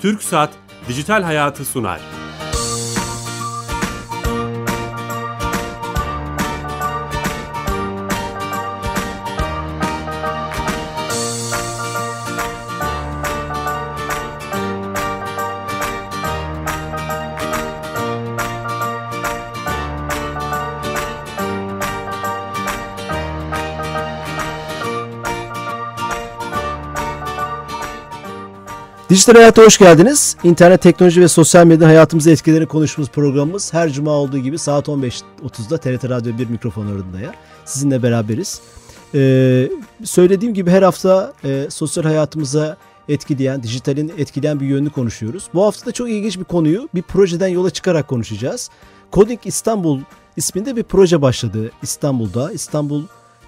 Türk Saat Dijital Hayatı sunar. Dijital Hayat'a hoş geldiniz. İnternet, teknoloji ve sosyal medya hayatımızı etkilerini konuştuğumuz programımız her cuma olduğu gibi saat 15.30'da TRT Radyo 1 mikrofonlarında ya. Sizinle beraberiz. Ee, söylediğim gibi her hafta e, sosyal hayatımıza etkileyen, dijitalin etkileyen bir yönünü konuşuyoruz. Bu hafta da çok ilginç bir konuyu bir projeden yola çıkarak konuşacağız. Coding İstanbul isminde bir proje başladı İstanbul'da. İstanbul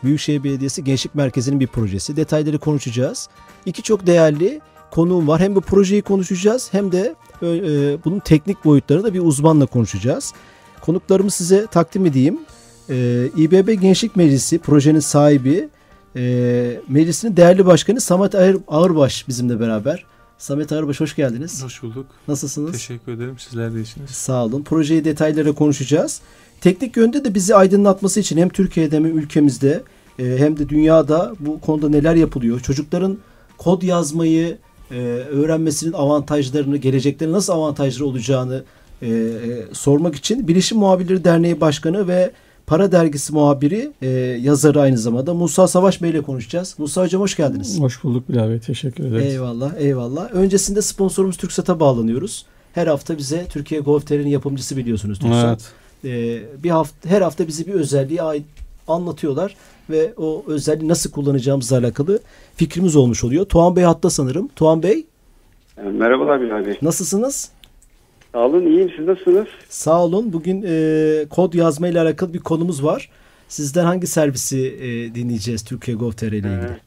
Büyükşehir Belediyesi Gençlik Merkezi'nin bir projesi. Detayları konuşacağız. İki çok değerli konuğum var. Hem bu projeyi konuşacağız hem de e, e, bunun teknik boyutlarını da bir uzmanla konuşacağız. Konuklarımı size takdim edeyim. E, İBB Gençlik Meclisi projenin sahibi, e, meclisinin değerli başkanı Samet Ağır, Ağırbaş bizimle beraber. Samet Ağırbaş hoş geldiniz. Hoş bulduk. Nasılsınız? Teşekkür ederim. Sizler de iyisiniz. Sağ olun. Projeyi detaylara konuşacağız. Teknik yönde de bizi aydınlatması için hem Türkiye'de hem ülkemizde e, hem de dünyada bu konuda neler yapılıyor? Çocukların kod yazmayı e, öğrenmesinin avantajlarını, gelecekte nasıl avantajları olacağını e, e, sormak için Bilişim Muhabirleri Derneği Başkanı ve Para Dergisi muhabiri, e, yazarı aynı zamanda Musa Savaş Bey ile konuşacağız. Musa Hocam hoş geldiniz. Hoş bulduk Bilal Bey. Teşekkür ederiz. Eyvallah, eyvallah. Öncesinde sponsorumuz TürkSat'a bağlanıyoruz. Her hafta bize Türkiye Golf.tr'nin yapımcısı biliyorsunuz TürkSat. Evet. E, bir hafta her hafta bize bir özelliği ait anlatıyorlar ve o özelliği nasıl kullanacağımızla alakalı fikrimiz olmuş oluyor. Tuğan Bey hatta sanırım. Tuğan Bey. Merhabalar Bilal Bey. Nasılsınız? Sağ olun iyiyim siz nasılsınız? Sağ olun. Bugün e, kod yazma ile alakalı bir konumuz var. Sizden hangi servisi e, dinleyeceğiz Türkiye Gov.tr ile ilgili? Ee,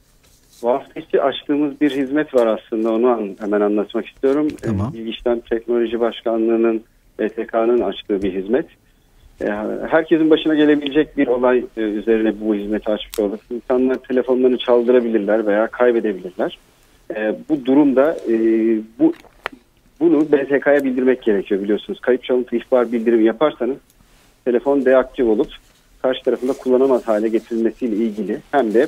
bu hafta içi açtığımız bir hizmet var aslında onu an, hemen anlatmak istiyorum. Tamam. E, İlgiçten Teknoloji Başkanlığı'nın BTK'nın açtığı bir hizmet. E, herkesin başına gelebilecek bir olay e, üzerine bu hizmeti açmış olduk. İnsanlar telefonlarını çaldırabilirler veya kaybedebilirler. E, bu durumda bu bunu BTK'ya bildirmek gerekiyor biliyorsunuz. Kayıp çalıntı ihbar bildirimi yaparsanız telefon deaktif olup karşı tarafında kullanamaz hale getirilmesiyle ilgili hem de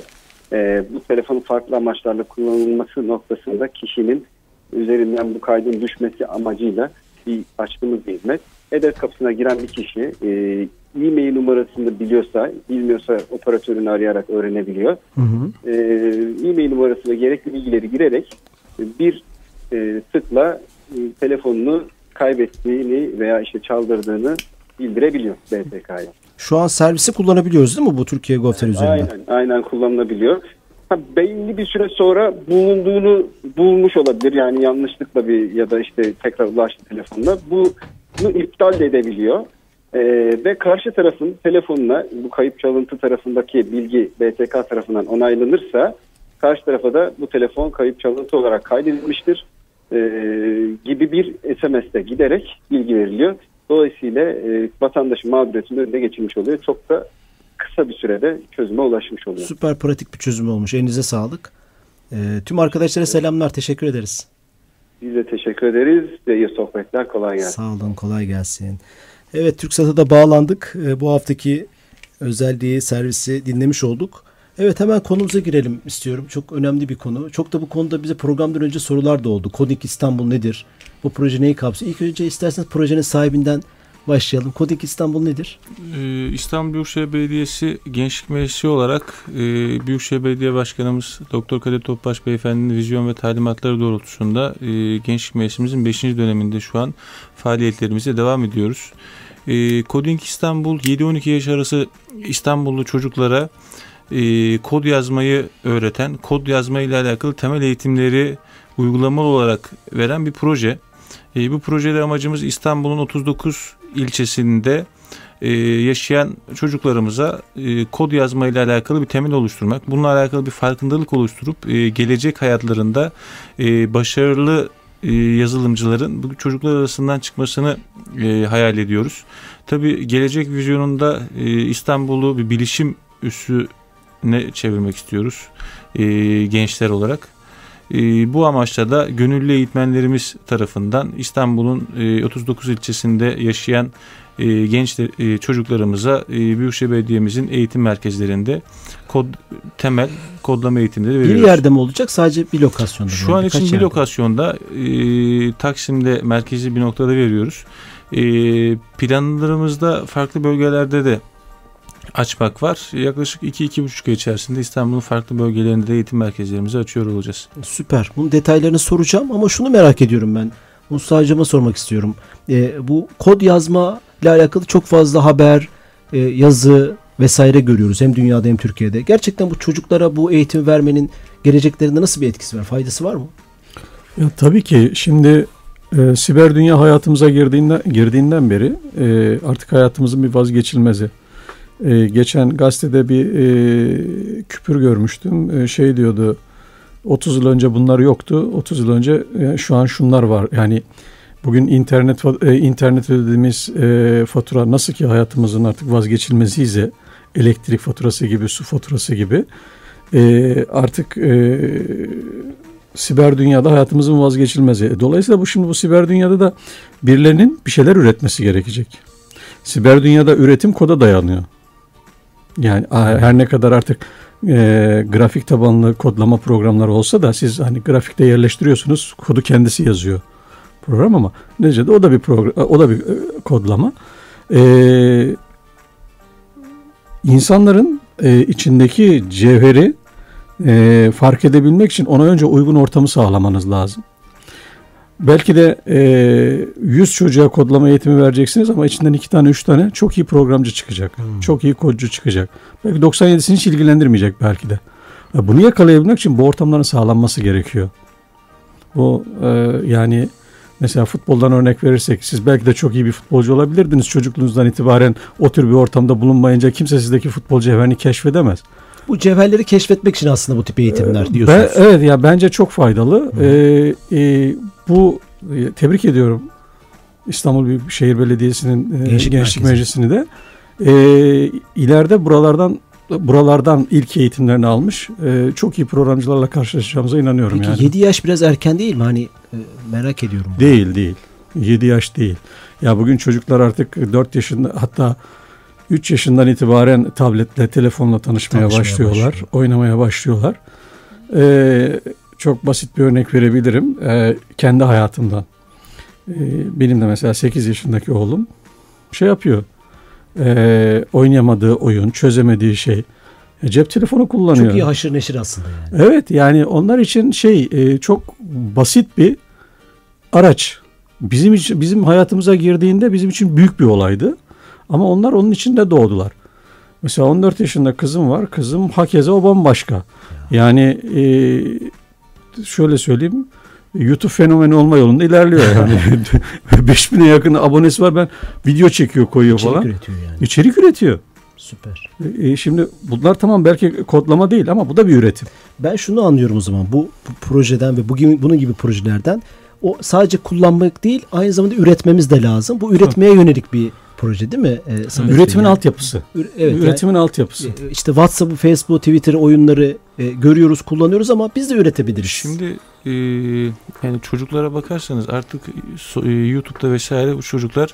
bu telefonun farklı amaçlarla kullanılması noktasında kişinin üzerinden bu kaydın düşmesi amacıyla bir açtığımız bir hizmet hedef kapısına giren bir kişi e, e-mail numarasını biliyorsa, bilmiyorsa operatörünü arayarak öğrenebiliyor. Hı hı. E, e-mail numarası ve gerekli bilgileri girerek bir e, tıkla e, telefonunu kaybettiğini veya işte çaldırdığını bildirebiliyor BTK'ya. Şu an servisi kullanabiliyoruz değil mi bu Türkiye Gov.tr üzerinden? Aynen, aynen kullanılabiliyor. Ha, belli bir süre sonra bulunduğunu bulmuş olabilir yani yanlışlıkla bir ya da işte tekrar ulaştı telefonla. Bu bunu iptal edebiliyor. Ee, ve karşı tarafın telefonuna bu kayıp çalıntı tarafındaki bilgi BTK tarafından onaylanırsa karşı tarafa da bu telefon kayıp çalıntı olarak kaydedilmiştir e, gibi bir SMS'te giderek bilgi veriliyor. Dolayısıyla e, vatandaşın mağduriyetinin önüne geçilmiş oluyor. Çok da kısa bir sürede çözüme ulaşmış oluyor. Süper pratik bir çözüm olmuş. Elinize sağlık. E, tüm arkadaşlara selamlar. Teşekkür ederiz. Biz de teşekkür ederiz. Size iyi sohbetler. Kolay gelsin. Sağ olun. Kolay gelsin. Evet TürkSat'a da bağlandık. E, bu haftaki özelliği, servisi dinlemiş olduk. Evet hemen konumuza girelim istiyorum. Çok önemli bir konu. Çok da bu konuda bize programdan önce sorular da oldu. Kodik İstanbul nedir? Bu proje neyi kapsıyor? İlk önce isterseniz projenin sahibinden başlayalım. Kodik İstanbul nedir? Ee, İstanbul Büyükşehir Belediyesi Gençlik Meclisi olarak e, Büyükşehir Belediye Başkanımız Doktor Kadir Topbaş Beyefendi'nin vizyon ve talimatları doğrultusunda e, Gençlik Meclisimizin 5. döneminde şu an faaliyetlerimize devam ediyoruz. E, Coding İstanbul 7-12 yaş arası İstanbullu çocuklara e, kod yazmayı öğreten, kod yazmayla alakalı temel eğitimleri uygulamalı olarak veren bir proje. E, bu projede amacımız İstanbul'un 39 ilçesinde e, yaşayan çocuklarımıza e, kod yazma ile alakalı bir temel oluşturmak. Bununla alakalı bir farkındalık oluşturup e, gelecek hayatlarında e, başarılı e, yazılımcıların bu çocuklar arasından çıkmasını e, hayal ediyoruz. Tabi gelecek vizyonunda e, İstanbul'u bir bilişim üssüne çevirmek istiyoruz e, gençler olarak. E, bu amaçla da gönüllü eğitmenlerimiz tarafından İstanbul'un e, 39 ilçesinde yaşayan e, genç e, çocuklarımıza e, Büyükşehir Belediye'mizin eğitim merkezlerinde kod temel kodlama eğitimleri veriyoruz. Bir yerde mi olacak sadece bir lokasyonda mı? Şu an için bir yerde. lokasyonda e, Taksim'de merkezi bir noktada veriyoruz. E, planlarımızda farklı bölgelerde de açmak var. Yaklaşık 2-2,5 ay içerisinde İstanbul'un farklı bölgelerinde de eğitim merkezlerimizi açıyor olacağız. Süper. Bunun detaylarını soracağım ama şunu merak ediyorum ben. Musa Hocam'a sormak istiyorum. Ee, bu kod yazma ile alakalı çok fazla haber, e, yazı vesaire görüyoruz. Hem dünyada hem Türkiye'de. Gerçekten bu çocuklara bu eğitim vermenin geleceklerinde nasıl bir etkisi var? Faydası var mı? Ya tabii ki şimdi e, siber dünya hayatımıza girdiğinden girdiğinden beri e, artık hayatımızın bir vazgeçilmezi. E, geçen gazetede bir e, küpür görmüştüm. E, şey diyordu 30 yıl önce bunlar yoktu. 30 yıl önce e, şu an şunlar var. Yani bugün internet e, internet ödediğimiz e, fatura nasıl ki hayatımızın artık vazgeçilmeziyse elektrik faturası gibi, su faturası gibi e, artık e, siber dünyada hayatımızın vazgeçilmezi. Dolayısıyla bu şimdi bu siber dünyada da birilerinin bir şeyler üretmesi gerekecek. Siber dünyada üretim koda dayanıyor. Yani her ne kadar artık e, grafik tabanlı kodlama programları olsa da siz hani grafikte yerleştiriyorsunuz kodu kendisi yazıyor program ama neticede o da bir program o da bir e, kodlama. E, insanların e, içindeki cevheri e, fark edebilmek için ona önce uygun ortamı sağlamanız lazım. Belki de e, 100 çocuğa kodlama eğitimi vereceksiniz ama içinden 2 tane 3 tane çok iyi programcı çıkacak. Çok iyi kodcu çıkacak. Belki 97'sini hiç ilgilendirmeyecek belki de. Bunu yakalayabilmek için bu ortamların sağlanması gerekiyor. Bu e, yani mesela futboldan örnek verirsek siz belki de çok iyi bir futbolcu olabilirdiniz. Çocukluğunuzdan itibaren o tür bir ortamda bulunmayınca kimse sizdeki futbol cevherini keşfedemez. Bu cevherleri keşfetmek için aslında bu tip eğitimler Ben, diyorsunuz. evet ya bence çok faydalı. Ee, e, bu e, tebrik ediyorum İstanbul Büyükşehir Belediyesi'nin e, Gençlik Gençlik. Meclisi'ni de. E, ileride buralardan buralardan ilk eğitimlerini almış e, çok iyi programcılarla karşılaşacağımıza inanıyorum Peki yani. 7 yaş biraz erken değil mi? Hani e, merak ediyorum. bunu. Değil değil. 7 yaş değil. Ya bugün çocuklar artık 4 yaşında hatta 3 yaşından itibaren tabletle, telefonla tanışmaya, Tanışmaya başlıyorlar. başlıyor. Oynamaya başlıyorlar. Ee, çok basit bir örnek verebilirim. Ee, kendi hayatımdan. Ee, benim de mesela 8 yaşındaki oğlum şey yapıyor. Ee, oynayamadığı oyun, çözemediği şey. e, cep telefonu kullanıyor. Çok iyi haşır neşir aslında yani. Evet yani onlar için şey e, çok basit bir araç. Bizim için bizim hayatımıza girdiğinde bizim için büyük bir olaydı. Ama onlar onun içinde doğdular. Mesela 14 yaşında kızım var. Kızım hakeze o bambaşka. Yani e, şöyle söyleyeyim. YouTube fenomeni olma yolunda ilerliyor yani. 5000'e yakın abonesi var. Ben video çekiyor koyuyor İçerik falan. üretiyor yani. İçerik üretiyor. Süper. E, şimdi bunlar tamam belki kodlama değil ama bu da bir üretim. Ben şunu anlıyorum o zaman bu, bu projeden ve bugün bunun gibi projelerden o sadece kullanmak değil aynı zamanda üretmemiz de lazım. Bu üretmeye yönelik bir proje değil mi? Ee, Samet Bey? Üretimin Yani- altyapısı. Ür- evet, yani- Üretimin altyapısı. E, işte WhatsApp'ı, Facebook'u, Twitter'ı, oyunları e, görüyoruz, kullanıyoruz ama biz de üretebiliriz. Şimdi e, yani çocuklara bakarsanız artık e, YouTube'da vesaire bu çocuklar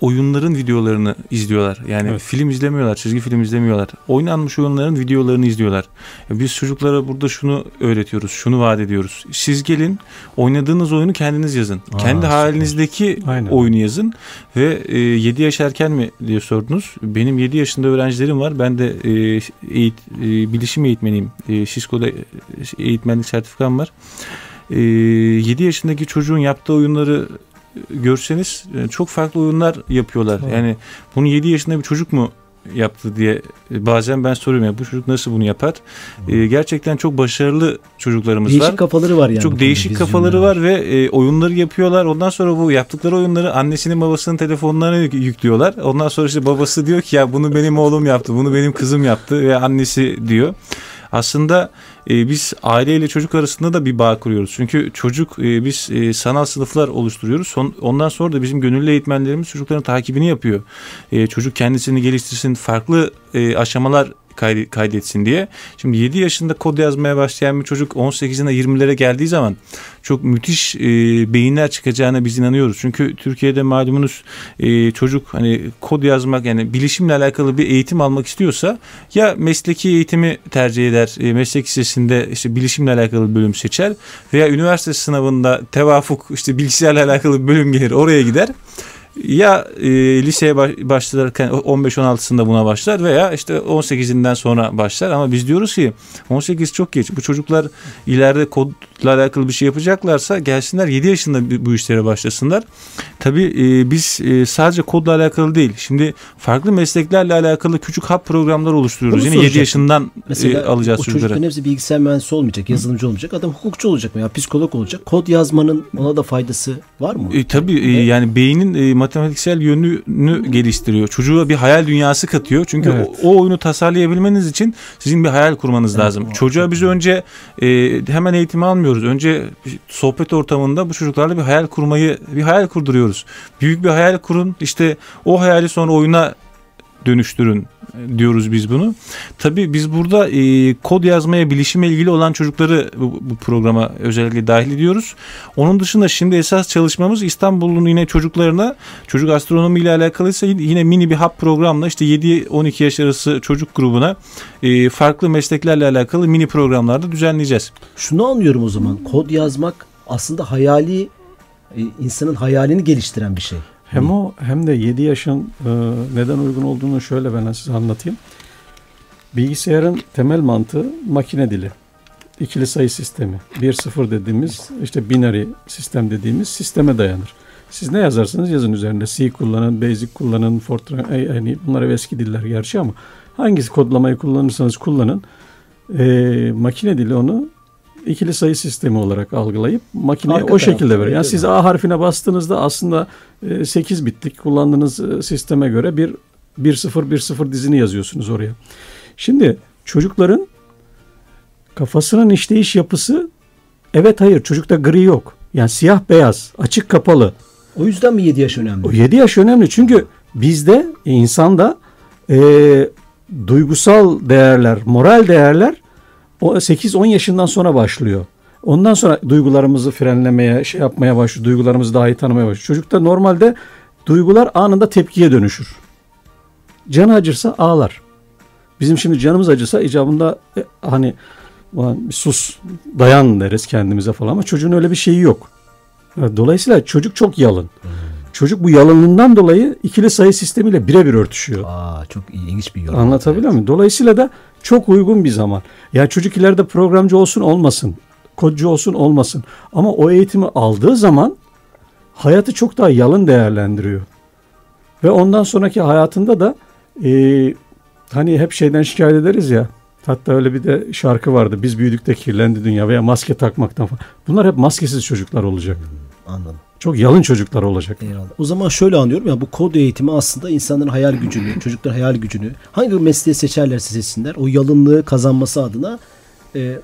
oyunların videolarını izliyorlar. Yani Evet. film izlemiyorlar, çizgi film izlemiyorlar. Oynanmış oyunların videolarını izliyorlar. Ya Biz çocuklara burada şunu öğretiyoruz, şunu vaat ediyoruz. Siz gelin oynadığınız oyunu kendiniz yazın. Aa, Kendi süper. halinizdeki Aynen. oyunu yazın ve e, 7 yaş erken mi diye sordunuz. Benim 7 yaşında öğrencilerim var. Ben de e, eğit, e, bilişim eğitmeniyim. E, Cisco'da e, eğitmenlik sertifikam var. E, 7 yaşındaki çocuğun yaptığı oyunları görseniz e, çok farklı oyunlar yapıyorlar. Evet. Yani bunu 7 yaşında bir çocuk mu yaptı diye e, bazen ben soruyorum ya bu çocuk nasıl bunu yapar? E, gerçekten çok başarılı çocuklarımız değişik var. kafaları var yani. Çok değişik kafaları var ve e, oyunları yapıyorlar. Ondan sonra bu yaptıkları oyunları annesinin babasının telefonlarına yük- yüklüyorlar. Ondan sonra işte babası diyor ki ya bunu benim oğlum yaptı, bunu benim kızım yaptı ve annesi diyor. Aslında e, biz aileyle çocuk arasında da bir bağ kuruyoruz. Çünkü çocuk e, biz e, sanal sınıflar oluşturuyoruz. Ondan sonra da bizim gönüllü eğitmenlerimiz çocukların takibini yapıyor. E, çocuk kendisini geliştirsin, farklı aşamalar kaydetsin diye. Şimdi 7 yaşında kod yazmaya başlayan bir çocuk 18'ine 20'lere geldiği zaman çok müthiş e, beyinler çıkacağına biz inanıyoruz. Çünkü Türkiye'de malumunuz e, çocuk hani kod yazmak yani bilişimle alakalı bir eğitim almak istiyorsa ya mesleki eğitimi tercih eder. E, meslek lisesinde işte bilişimle alakalı bölüm seçer veya üniversite sınavında tevafuk işte bilgisayarla alakalı bir bölüm gelir oraya gider ya e, liseye başlarken 15-16'sında buna başlar veya işte 18'inden sonra başlar ama biz diyoruz ki 18 çok geç. Bu çocuklar ileride kodla alakalı bir şey yapacaklarsa gelsinler 7 yaşında bu işlere başlasınlar. Tabii e, biz e, sadece kodla alakalı değil. Şimdi farklı mesleklerle alakalı küçük hap programlar oluşturuyoruz. Bunu Yine 7 yaşından e, Mesela, e, alacağız o çocukları. çocukların hepsi bilgisayar mühendisi olmayacak, yazılımcı olmayacak. Adam hukukçu olacak veya psikolog olacak. Kod yazmanın ona da faydası var mı? E, tabii e, yani beynin e, matematiksel yönünü geliştiriyor. Çocuğa bir hayal dünyası katıyor. Çünkü evet. o, o oyunu tasarlayabilmeniz için sizin bir hayal kurmanız evet, lazım. Çocuğa biz önce e, hemen eğitimi almıyoruz. Önce sohbet ortamında bu çocuklarla bir hayal kurmayı, bir hayal kurduruyoruz. Büyük bir hayal kurun. İşte o hayali sonra oyuna dönüştürün diyoruz biz bunu. Tabii biz burada e, kod yazmaya, bilişime ilgili olan çocukları bu, bu programa özellikle dahil ediyoruz. Onun dışında şimdi esas çalışmamız İstanbul'un yine çocuklarına çocuk astronomi ile alakalıysa yine mini bir hub programla işte 7-12 yaş arası çocuk grubuna e, farklı mesleklerle alakalı mini programlarda düzenleyeceğiz. Şunu anlıyorum o zaman. Kod yazmak aslında hayali e, insanın hayalini geliştiren bir şey. Hem o hem de 7 yaşın e, neden uygun olduğunu şöyle ben size anlatayım. Bilgisayarın temel mantığı makine dili. İkili sayı sistemi. 1-0 dediğimiz işte binary sistem dediğimiz sisteme dayanır. Siz ne yazarsanız yazın üzerinde C kullanın, Basic kullanın, Fortran, yani bunlar eski diller gerçi ama hangisi kodlamayı kullanırsanız kullanın. E, makine dili onu ikili sayı sistemi olarak algılayıp makineye Arka o şekilde veriyor. Yani siz A harfine bastığınızda aslında 8 e, bittik kullandığınız e, sisteme göre bir 1-0-1-0 dizini yazıyorsunuz oraya. Şimdi çocukların kafasının işleyiş yapısı evet hayır çocukta gri yok. Yani siyah beyaz açık kapalı. O yüzden mi 7 yaş önemli? O 7 yaş önemli çünkü bizde insanda e, duygusal değerler, moral değerler 8-10 yaşından sonra başlıyor. Ondan sonra duygularımızı frenlemeye, şey yapmaya başlıyor. Duygularımızı daha iyi tanımaya başlıyor. Çocukta normalde duygular anında tepkiye dönüşür. Canı acırsa ağlar. Bizim şimdi canımız acısa icabında e, hani bir sus dayan deriz kendimize falan ama çocuğun öyle bir şeyi yok. Dolayısıyla çocuk çok yalın. Hmm. Çocuk bu yalınlığından dolayı ikili sayı sistemiyle birebir örtüşüyor. Aa, çok ilginç bir yorum. Anlatabiliyor muyum? Dolayısıyla da çok uygun bir zaman. Yani çocuk ileride programcı olsun olmasın, kodcu olsun olmasın. Ama o eğitimi aldığı zaman hayatı çok daha yalın değerlendiriyor. Ve ondan sonraki hayatında da e, hani hep şeyden şikayet ederiz ya. Hatta öyle bir de şarkı vardı. Biz büyüdük de kirlendi dünya veya maske takmaktan falan. Bunlar hep maskesiz çocuklar olacak. Hmm, anladım. Çok yalın çocuklar olacak. Eyvallah. O zaman şöyle anlıyorum ya bu kod eğitimi aslında insanların hayal gücünü, çocukların hayal gücünü hangi mesleği seçerlerse seçsinler o yalınlığı kazanması adına e, e,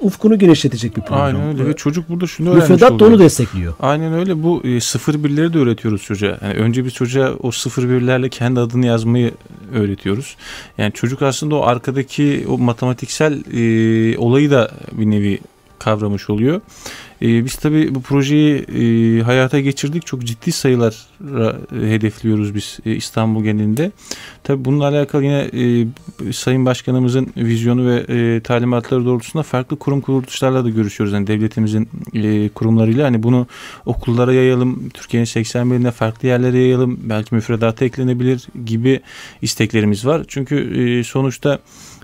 ufkunu genişletecek bir program. Aynen öyle ve çocuk burada şunu öğrenmiş Müfredat da onu destekliyor. Aynen öyle bu e, sıfır birleri de öğretiyoruz çocuğa. Yani önce biz çocuğa o sıfır birlerle kendi adını yazmayı öğretiyoruz. Yani çocuk aslında o arkadaki o matematiksel e, olayı da bir nevi kavramış oluyor. E, biz tabii bu projeyi e, hayata geçirdik. Çok ciddi sayılar e, hedefliyoruz biz e, İstanbul genelinde. Tabii bununla alakalı yine e, Sayın Başkanımızın vizyonu ve e, talimatları doğrultusunda farklı kurum kuruluşlarla da görüşüyoruz. Yani devletimizin e, kurumlarıyla hani bunu okullara yayalım, Türkiye'nin 80 birine farklı yerlere yayalım, belki müfredata eklenebilir gibi isteklerimiz var. Çünkü e, sonuçta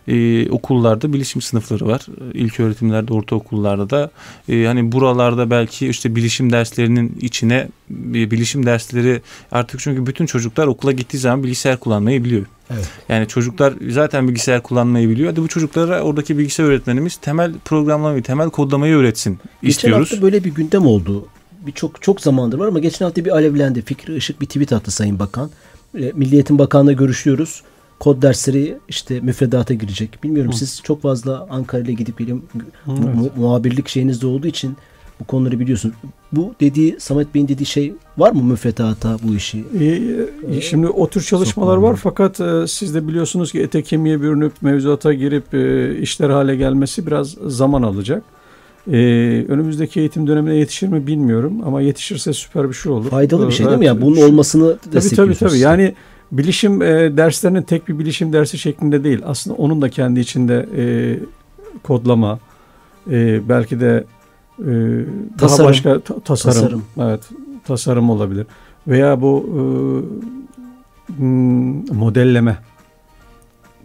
e, okullarda bilişim sınıfları var. İlk öğretimlerde, ortaokullarda da e, hani buralarda belki işte bilişim derslerinin içine e, bilişim dersleri artık çünkü bütün çocuklar okula gittiği zaman bilgisayar kullanmayı biliyor. Evet. Yani çocuklar zaten bilgisayar kullanmayı biliyor. Hadi bu çocuklara oradaki bilgisayar öğretmenimiz temel programlamayı, temel kodlamayı öğretsin geçen istiyoruz. Geçen hafta böyle bir gündem oldu. Bir çok çok zamandır var ama geçen hafta bir alevlendi. Fikri Işık bir tweet attı Sayın Bakan. E, Milli Eğitim Bakanı'na görüşüyoruz kod dersleri işte müfredata girecek. Bilmiyorum Hı. siz çok fazla Ankara ile gidip gelin mu- muhabirlik şeyinizde olduğu için bu konuları biliyorsun. Bu dediği Samet Bey'in dediği şey var mı müfredata bu işi? E, şimdi o tür çalışmalar var fakat e, siz de biliyorsunuz ki ete kemiğe bürünüp mevzuata girip e, işler hale gelmesi biraz zaman alacak. E, önümüzdeki eğitim dönemine yetişir mi bilmiyorum ama yetişirse süper bir şey olur. Faydalı bir şey değil mi? Evet, Yani bunun olmasını Tabii destekliyorsunuz. tabii tabii. Yani bilişim e, derslerinin tek bir bilişim dersi şeklinde değil. Aslında onun da kendi içinde e, kodlama, e, belki de e, daha Tasarım. başka ta- tasarım, Tasarım. evet tasarım olabilir. Veya bu e, hmm, modelleme,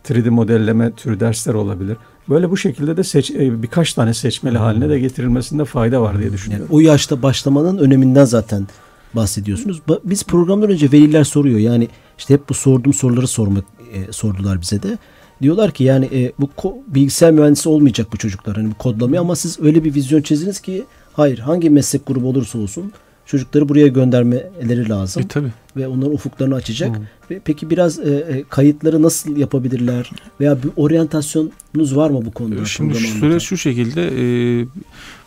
3D modelleme türü dersler olabilir. Böyle bu şekilde de seç, e, birkaç tane seçmeli haline de getirilmesinde fayda var diye Yani düşünüyorum. o yaşta başlamanın öneminden zaten bahsediyorsunuz. Ba- Biz programdan önce veliler soruyor. Yani işte hep bu sorduğum soruları sormak e, sordular bize de. Diyorlar ki yani e, bu bilgisayar mühendisi olmayacak bu çocuklar hani bu kodlamaya ama siz öyle bir vizyon çizdiniz ki hayır hangi meslek grubu olursa olsun çocukları buraya göndermeleri lazım E, tabii. Ve onların ufuklarını açacak. Ve peki biraz e, e, kayıtları nasıl yapabilirler veya bir oryantasyonunuz var mı bu konuda? Şimdi programı süreç şu şekilde e,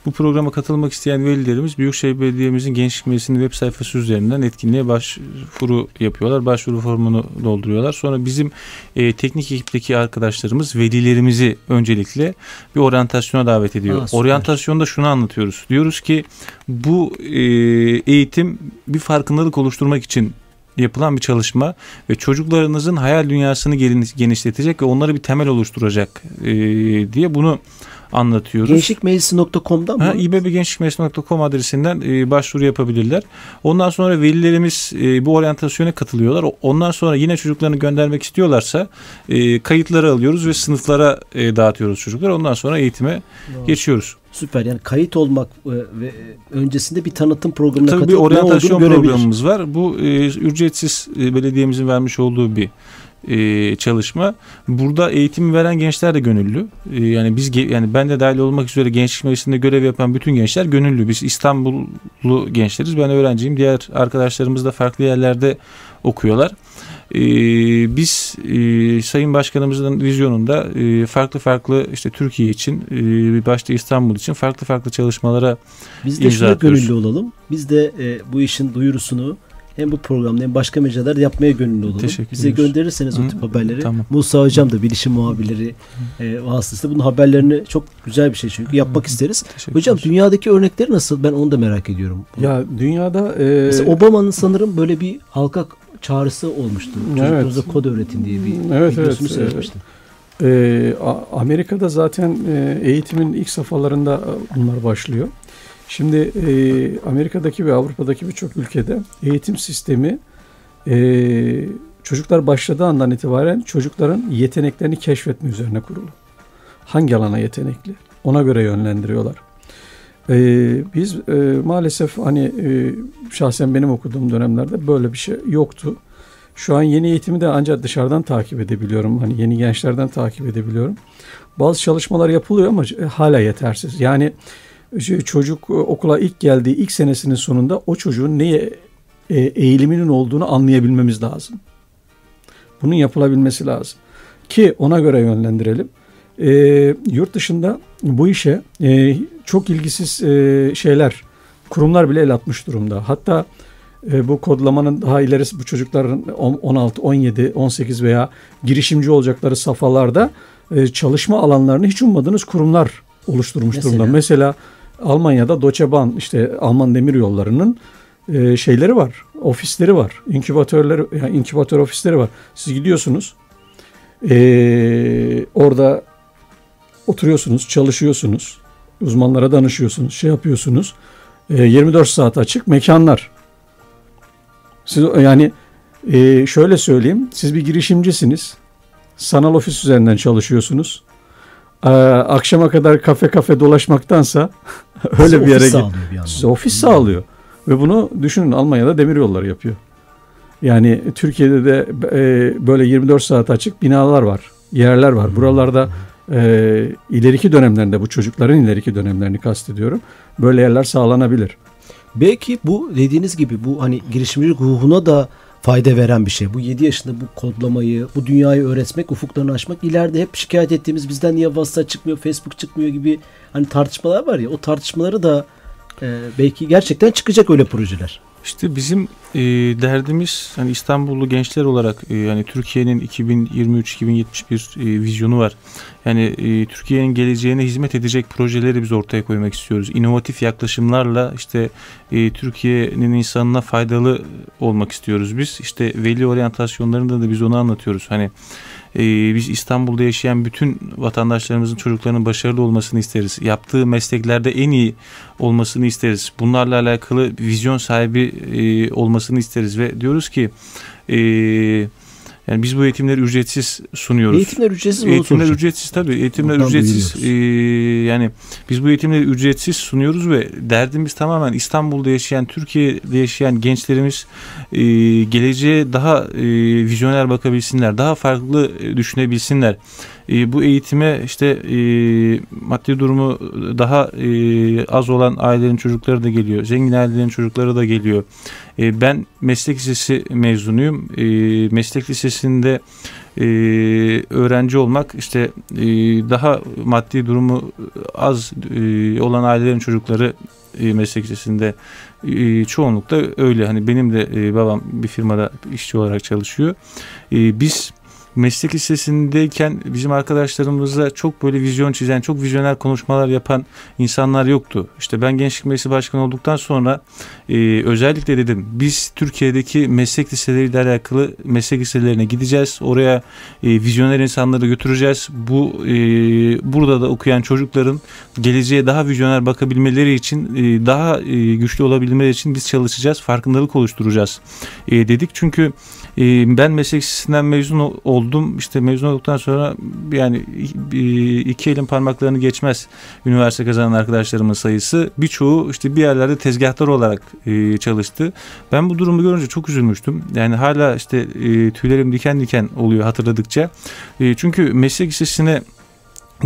bu programa katılmak isteyen velilerimiz Büyükşehir Belediye'mizin Gençlik Meclisi'nin web sayfası üzerinden etkinliğe başvuru yapıyorlar. Başvuru formunu dolduruyorlar. Sonra bizim e, teknik ekipteki arkadaşlarımız velilerimizi öncelikle bir oryantasyona davet ediyor. Aa. Oryantasyonda şunu anlatıyoruz. Diyoruz ki bu e, eğitim bir farkındalık oluşturmak için yapılan bir çalışma ve çocuklarınızın hayal dünyasını geniş- genişletecek ve onları bir temel oluşturacak e, diye bunu anlatıyoruz. Gençlikmeclisi.com'dan mı? Ha, İBBGençlikmeclisi.com adresinden e, başvuru yapabilirler. Ondan sonra velilerimiz e, bu oryantasyona katılıyorlar. Ondan sonra yine çocuklarını göndermek istiyorlarsa e, kayıtları alıyoruz ve sınıflara e, dağıtıyoruz çocukları. Ondan sonra eğitime geçiyoruz. Süper yani kayıt olmak e, ve öncesinde bir tanıtım programına Tabii bir katılıp ne oryantasyon programımız var. Bu e, ücretsiz e, belediyemizin vermiş olduğu bir e, çalışma. Burada eğitimi veren gençler de gönüllü. E, yani biz yani ben de dahil olmak üzere gençlik meclisinde görev yapan bütün gençler gönüllü. Biz İstanbullu gençleriz. Ben öğrenciyim. Diğer arkadaşlarımız da farklı yerlerde okuyorlar. E, biz e, Sayın Başkanımızın vizyonunda e, farklı farklı işte Türkiye için e, başta İstanbul için farklı farklı çalışmalara Biz de İmza şuna atıyoruz. gönüllü olalım. Biz de e, bu işin duyurusunu hem bu programda hem başka mecralarda yapmaya gönüllü olalım. Teşekkür Bize gönderirseniz o Hı, tip haberleri. tamam. Musa Hocam da bilişim muhabirleri e, vasıtasıyla bunun haberlerini çok güzel bir şey çünkü yapmak isteriz. Teşekkür Hocam dünyadaki örnekleri nasıl? Ben onu da merak ediyorum. Ya dünyada e, Mesela Obama'nın sanırım böyle bir halka çağrısı olmuştu. Evet. Çocuklarınıza kod öğretin diye bir Evet, videosunu evet. seyretmiştim. A- Amerika'da zaten e, eğitimin ilk safhalarında e, bunlar başlıyor. Şimdi e, Amerika'daki ve Avrupa'daki birçok ülkede eğitim sistemi e, çocuklar başladığı andan itibaren çocukların yeteneklerini keşfetme üzerine kurulu. Hangi alana yetenekli? Ona göre yönlendiriyorlar. E, biz e, maalesef hani e, şahsen benim okuduğum dönemlerde böyle bir şey yoktu. Şu an yeni eğitimi de ancak dışarıdan takip edebiliyorum. Hani yeni gençlerden takip edebiliyorum. Bazı çalışmalar yapılıyor ama e, hala yetersiz. Yani çocuk e, okula ilk geldiği ilk senesinin sonunda o çocuğun neye e, eğiliminin olduğunu anlayabilmemiz lazım. Bunun yapılabilmesi lazım. Ki ona göre yönlendirelim. E, yurt dışında bu işe e, çok ilgisiz e, şeyler, kurumlar bile el atmış durumda. Hatta e, bu kodlamanın daha ilerisi bu çocukların on- 16, 17, 18 veya girişimci olacakları safhalarda e, çalışma alanlarını hiç ummadığınız kurumlar oluşturmuş Mesela? durumda. Mesela Almanya'da Deutsche Bahn işte Alman demir yollarının e, şeyleri var, ofisleri var, inkübatörleri, yani inkübatör ofisleri var. Siz gidiyorsunuz, e, orada oturuyorsunuz, çalışıyorsunuz, uzmanlara danışıyorsunuz, şey yapıyorsunuz. E, 24 saat açık mekanlar. Siz yani e, şöyle söyleyeyim, siz bir girişimcisiniz, sanal ofis üzerinden çalışıyorsunuz. E, akşama kadar kafe kafe dolaşmaktansa öyle bir yere sağlıyor bir. Size ofis sağlıyor. Ve bunu düşünün Almanya'da demir yolları yapıyor. Yani Türkiye'de de e, böyle 24 saat açık binalar var, yerler var. Buralarda e, ileriki dönemlerinde bu çocukların ileriki dönemlerini kastediyorum. Böyle yerler sağlanabilir. Belki bu dediğiniz gibi bu hani girişimcilik ruhuna da fayda veren bir şey. Bu 7 yaşında bu kodlamayı, bu dünyayı öğretmek, ufuklarını açmak ileride hep şikayet ettiğimiz bizden niye WhatsApp çıkmıyor, Facebook çıkmıyor gibi hani tartışmalar var ya o tartışmaları da e, belki gerçekten çıkacak öyle projeler. İşte bizim e, derdimiz hani İstanbullu gençler olarak e, yani Türkiye'nin 2023-2071 e, vizyonu var. Yani e, Türkiye'nin geleceğine hizmet edecek projeleri biz ortaya koymak istiyoruz. İnovatif yaklaşımlarla işte e, Türkiye'nin insanına faydalı olmak istiyoruz biz. İşte veli oryantasyonlarında da biz onu anlatıyoruz. Hani e, biz İstanbul'da yaşayan bütün vatandaşlarımızın çocuklarının başarılı olmasını isteriz. Yaptığı mesleklerde en iyi olmasını isteriz. Bunlarla alakalı vizyon sahibi e, olmasını isteriz ve diyoruz ki e, yani biz bu eğitimleri ücretsiz sunuyoruz. Eğitimler ücretsiz mi? Eğitimler ücretsiz tabii. Eğitimler Oradan ücretsiz. Ee, yani biz bu eğitimleri ücretsiz sunuyoruz ve derdimiz tamamen İstanbul'da yaşayan, Türkiye'de yaşayan gençlerimiz e, geleceğe daha e, vizyoner bakabilsinler, daha farklı e, düşünebilsinler. E, bu eğitime işte e, maddi durumu daha e, az olan ailelerin çocukları da geliyor. Zengin ailelerin çocukları da geliyor. E, ben meslek lisesi mezunuyum. E, meslek lisesinde e, öğrenci olmak işte e, daha maddi durumu az e, olan ailelerin çocukları meslek lisesinde e, çoğunlukla öyle. Hani benim de babam bir firmada işçi olarak çalışıyor. Biz meslek lisesindeyken bizim arkadaşlarımızla çok böyle vizyon çizen, çok vizyoner konuşmalar yapan insanlar yoktu. İşte ben Gençlik Meclisi Başkanı olduktan sonra e, özellikle dedim biz Türkiye'deki meslek liseleriyle alakalı meslek liselerine gideceğiz. Oraya e, vizyoner insanları götüreceğiz. Bu e, burada da okuyan çocukların geleceğe daha vizyoner bakabilmeleri için e, daha e, güçlü olabilmeleri için biz çalışacağız. Farkındalık oluşturacağız e, dedik. Çünkü e, ben meslek lisesinden mezun oldum. İşte mezun olduktan sonra yani iki elin parmaklarını geçmez üniversite kazanan arkadaşlarımın sayısı. Birçoğu işte bir yerlerde tezgahtar olarak e, çalıştı. Ben bu durumu görünce çok üzülmüştüm. Yani hala işte e, tüylerim diken diken oluyor hatırladıkça. E, çünkü meslek lisesine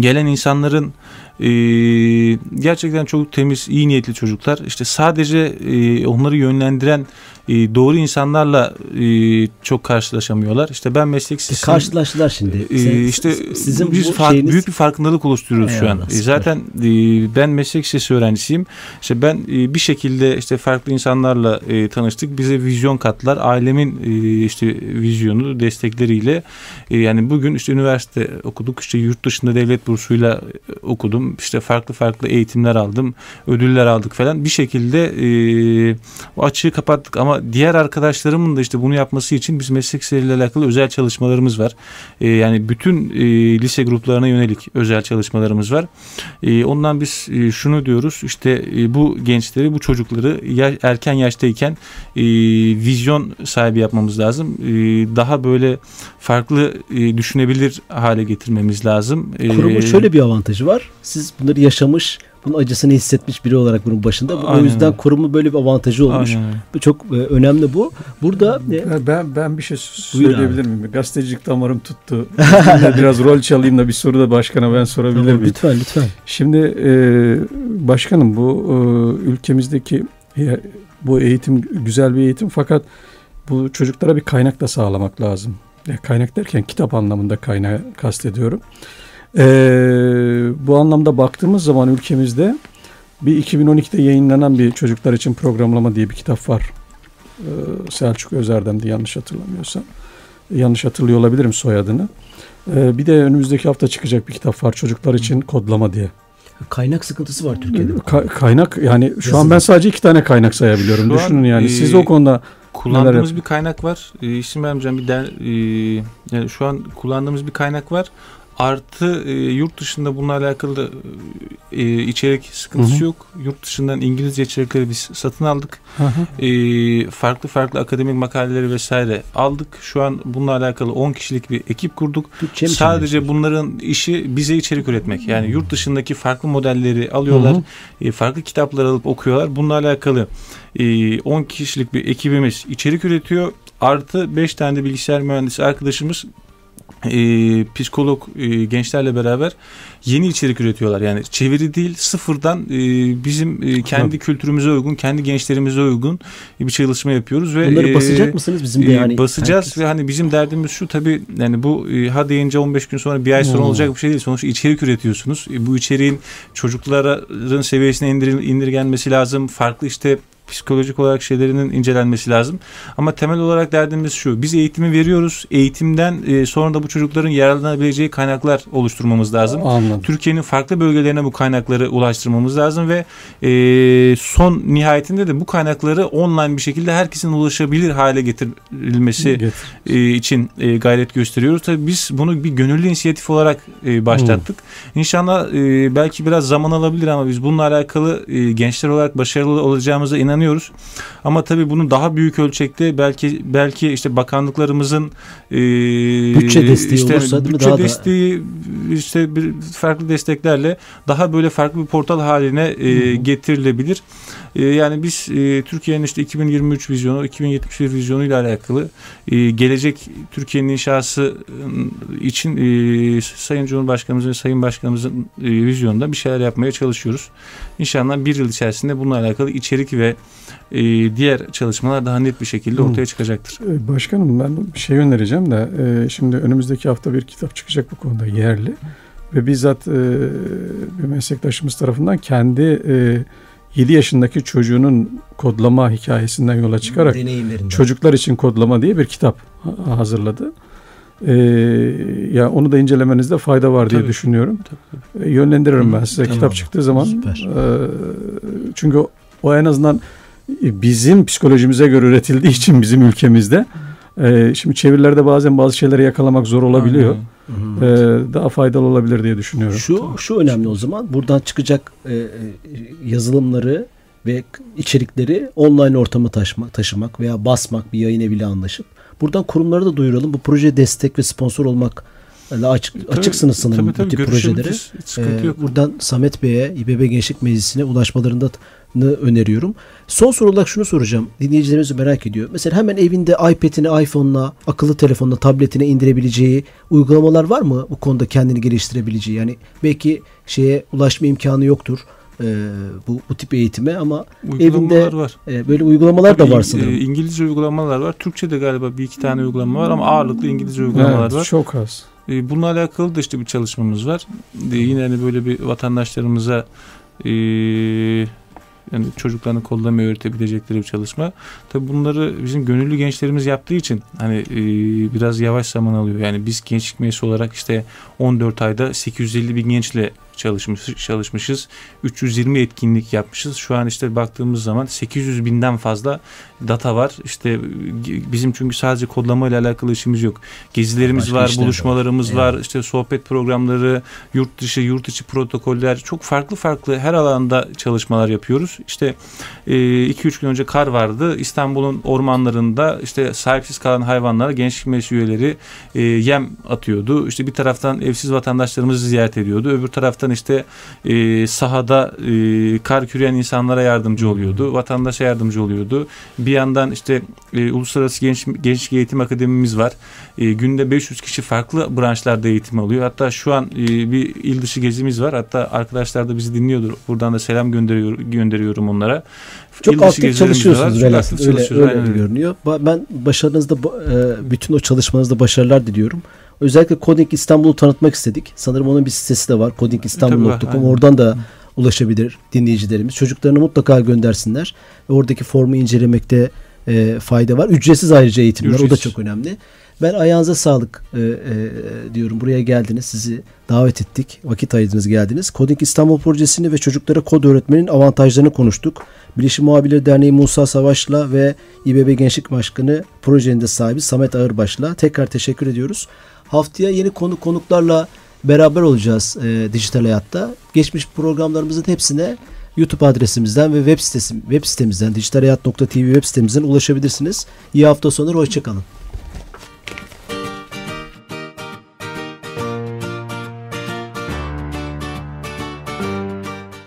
gelen insanların gerçekten çok temiz, iyi niyetli çocuklar. İşte sadece onları yönlendiren e, doğru insanlarla e, çok karşılaşamıyorlar. İşte ben meslek. E, karşılaştılar şimdi. E, Sen, işte sizin biz fark, şeyiniz... büyük bir farkındalık oluşturuyoruz Eyvallah, şu an. E, zaten e, ben meslek lisesi öğrencisiyim. İşte ben e, bir şekilde işte farklı insanlarla e, tanıştık. Bize vizyon katlar. Ailemin e, işte vizyonu destekleriyle e, yani bugün işte üniversite okuduk. İşte yurt dışında devlet bursuyla okudum. İşte farklı farklı eğitimler aldım. Ödüller aldık falan. Bir şekilde e, o açığı kapattık ama diğer arkadaşlarımın da işte bunu yapması için biz meslek liseleriyle alakalı özel çalışmalarımız var. E, yani bütün e, lise gruplarına yönelik özel çalışmalarımız var. E, ondan biz e, şunu diyoruz işte e, bu gençleri bu çocukları ya, erken yaştayken e, vizyon sahibi yapmamız lazım. E, daha böyle farklı e, düşünebilir hale getirmemiz lazım. E, Kurumun şöyle bir avantajı var. Siz bunları yaşamış bunun acısını hissetmiş biri olarak bunun başında. Aynen. O yüzden kurumun böyle bir avantajı olmuş. Aynen. Bu çok e, önemli bu. Burada e, ben ben bir şey söyleyebilir miyim? Gazetecilik damarım tuttu. biraz rol çalayım da bir soru da başkana ben sorabilir tamam, miyim? Lütfen lütfen. Şimdi e, başkanım bu e, ülkemizdeki e, bu eğitim güzel bir eğitim fakat bu çocuklara bir kaynak da sağlamak lazım. Ya kaynak derken kitap anlamında kaynağı kastediyorum. Ee, bu anlamda baktığımız zaman ülkemizde bir 2012'de yayınlanan bir çocuklar için programlama diye bir kitap var. Ee, Selçuk Özerdem'di yanlış hatırlamıyorsam. Yanlış hatırlıyor olabilirim soyadını. Ee, bir de önümüzdeki hafta çıkacak bir kitap var çocuklar için kodlama diye. Kaynak sıkıntısı var Türkiye'de. Ka- kaynak yani şu Yazın. an ben sadece iki tane kaynak sayabiliyorum. Şu Düşünün yani e, siz o konuda kullandığımız bir kaynak var. E, isim vermeyeceğim bir der, e, yani şu an kullandığımız bir kaynak var. Artı e, yurt dışında bununla alakalı e, içerik sıkıntısı hı hı. yok. Yurt dışından İngilizce içerikleri biz satın aldık. Hı hı. E, farklı farklı akademik makaleleri vesaire aldık. Şu an bununla alakalı 10 kişilik bir ekip kurduk. Bütçe Sadece bunların işi bize içerik üretmek. Yani yurt dışındaki farklı modelleri alıyorlar. Hı hı. E, farklı kitaplar alıp okuyorlar. Bununla alakalı e, 10 kişilik bir ekibimiz içerik üretiyor. Artı 5 tane de bilgisayar mühendisi arkadaşımız e, psikolog e, gençlerle beraber yeni içerik üretiyorlar. Yani çeviri değil sıfırdan e, bizim e, kendi kültürümüze uygun, kendi gençlerimize uygun bir çalışma yapıyoruz ve Bunları e, basacak mısınız bizim de e, yani? basacağız herkes- ve hani bizim derdimiz şu tabii yani bu e, ha deyince 15 gün sonra bir ay sonra Hmm. olacak bir şey değil. Sonuçta içerik üretiyorsunuz. E, bu içeriğin çocukların seviyesine indir, indirgenmesi lazım. Farklı işte psikolojik olarak şeylerinin incelenmesi lazım. Ama temel olarak derdimiz şu. Biz eğitimi veriyoruz. Eğitimden e, sonra da bu çocukların yararlanabileceği kaynaklar oluşturmamız lazım. Anladım. Türkiye'nin farklı bölgelerine bu kaynakları ulaştırmamız lazım ve e, son nihayetinde de bu kaynakları online bir şekilde herkesin ulaşabilir hale getirilmesi Getir. e, için e, gayret gösteriyoruz. Tabii biz bunu bir gönüllü inisiyatif olarak e, başlattık. İnşallah e, belki biraz zaman alabilir ama biz bununla alakalı e, gençler olarak başarılı olacağımıza inanıyoruz. Ama tabii bunu daha büyük ölçekte belki belki işte bakanlıklarımızın e, Bütçe desteği olursa değil mi? bütçe Daha da- desteği işte bir farklı desteklerle daha böyle farklı bir portal haline e, getirilebilir. E, yani biz e, Türkiye'nin işte 2023 vizyonu, 2071 vizyonu ile alakalı e, gelecek Türkiye'nin inşası e, için e, Sayın Cumhurbaşkanımızın ve Sayın Başkanımızın e, vizyonunda bir şeyler yapmaya çalışıyoruz. İnşallah bir yıl içerisinde bununla alakalı içerik ve e, diğer çalışmalar daha net bir şekilde ortaya çıkacaktır. Ee, Başkanım ben bir şey önereceğim de e, şimdi önümüzdeki hafta bir kitap çıkacak bu konuda yerli ve bizzat e, bir meslektaşımız tarafından kendi e, 7 yaşındaki çocuğunun kodlama hikayesinden yola çıkarak çocuklar için kodlama diye bir kitap ha- hazırladı. E, ya onu da incelemenizde fayda var diye Tabii. düşünüyorum. Tabii, E, yönlendiririm ben size tamam. kitap çıktığı zaman. Süper. E, çünkü o, o en azından bizim psikolojimize göre üretildiği için bizim ülkemizde e, şimdi çevirilerde bazen bazı şeyleri yakalamak zor olabiliyor. Aynen. Hı. E, daha faydalı olabilir diye düşünüyorum. Şu şu önemli o zaman. Buradan çıkacak e, e, yazılımları ve içerikleri online ortama taşımak, taşımak veya basmak bir yayın eviyle anlaşıp buradan kurumlara da duyuralım. Bu projeye destek ve sponsor olmak açık, Tabii, açıksınız sanırım tabii, tabii, bu tip projelere. Ee, yok. buradan Samet Bey'e, İBB Gençlik Meclisi'ne ulaşmalarını öneriyorum. Son soru olarak şunu soracağım. Dinleyicilerimiz merak ediyor. Mesela hemen evinde iPad'ine, iPhone'una, akıllı telefonuna, tabletine indirebileceği uygulamalar var mı? Bu konuda kendini geliştirebileceği. Yani belki şeye ulaşma imkanı yoktur. e, bu, bu tip eğitime ama Uygulamalar evinde var. e, böyle uygulamalar da Tabii var İng- sanırım. e, İngilizce uygulamalar var. Türkçe de galiba bir iki tane uygulama var ama ağırlıklı İngilizce uygulamalar Evet, var. çok az. E, Bununla alakalı da işte bir çalışmamız var. E, Yine hani böyle bir vatandaşlarımıza e, yani çocuklarını kollamayı öğretebilecekleri bir çalışma. Tabii bunları bizim gönüllü gençlerimiz yaptığı için hani e, biraz yavaş zaman alıyor. Yani biz gençlik meclisi olarak işte 14 ayda 850 bin gençle çalışmış, çalışmışız. 320 etkinlik yapmışız. Şu an işte baktığımız zaman 800 binden fazla data var. İşte e, bizim çünkü sadece kodlama ile alakalı işimiz yok. Gezilerimiz Başka var, var. buluşmalarımız Evet. var, işte sohbet programları, yurt dışı, yurt içi protokoller, çok farklı farklı her alanda çalışmalar yapıyoruz. İşte 2-3 gün önce kar vardı. İstanbul'un ormanlarında işte sahipsiz kalan hayvanlara gençlik meclisi üyeleri e, yem atıyordu. İşte bir taraftan evsiz vatandaşlarımızı ziyaret ediyordu. Öbür taraftan işte e, sahada e, kar küreyen insanlara yardımcı oluyordu. Vatandaşa yardımcı oluyordu. Bir yandan işte e, Uluslararası Genç, Gençlik Eğitim Akademimiz var. E, günde 500 kişi farklı branşlarda eğitim alıyor. Hatta şu an e, bir il dışı gezimiz var. Hatta arkadaşlar da bizi dinliyordur. Buradan da selam gönderiyor, gönderiyorum onlara. Çok İl aktif çalışıyorsunuz Çok velhasıl. aktif Öyle, çalışıyoruz. öyle öyle. görünüyor. Ben başarınızda ba- e, bütün o çalışmanızda başarılar diliyorum. Özellikle Coding İstanbul'u tanıtmak istedik. Sanırım onun bir sitesi de var. Codingistanbul.com. Oradan da ulaşabilir dinleyicilerimiz. Çocuklarını mutlaka göndersinler. Oradaki formu incelemekte e, fayda var. Ücretsiz ayrıca eğitimler. O da Ücretsiz. çok önemli. Ben ayağınıza sağlık e, e, diyorum. Buraya geldiniz. Sizi davet ettik. Vakit ayırdınız geldiniz. Coding İstanbul projesini ve çocuklara kod öğretmenin avantajlarını konuştuk. Bilişim Muhabirleri Derneği Musa Savaş'la ve İBB Gençlik Başkanı projenin de sahibi Samet Ağırbaş'la tekrar teşekkür ediyoruz. Haftaya yeni konu konuklarla beraber olacağız e, dijital hayatta. Geçmiş programlarımızın hepsine YouTube adresimizden ve web sitesi web sitemizden dijitalhayat.tv web sitemizden ulaşabilirsiniz. İyi hafta sonları hoşçakalın.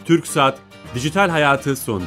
Türk Saat Dijital Hayatı sondu.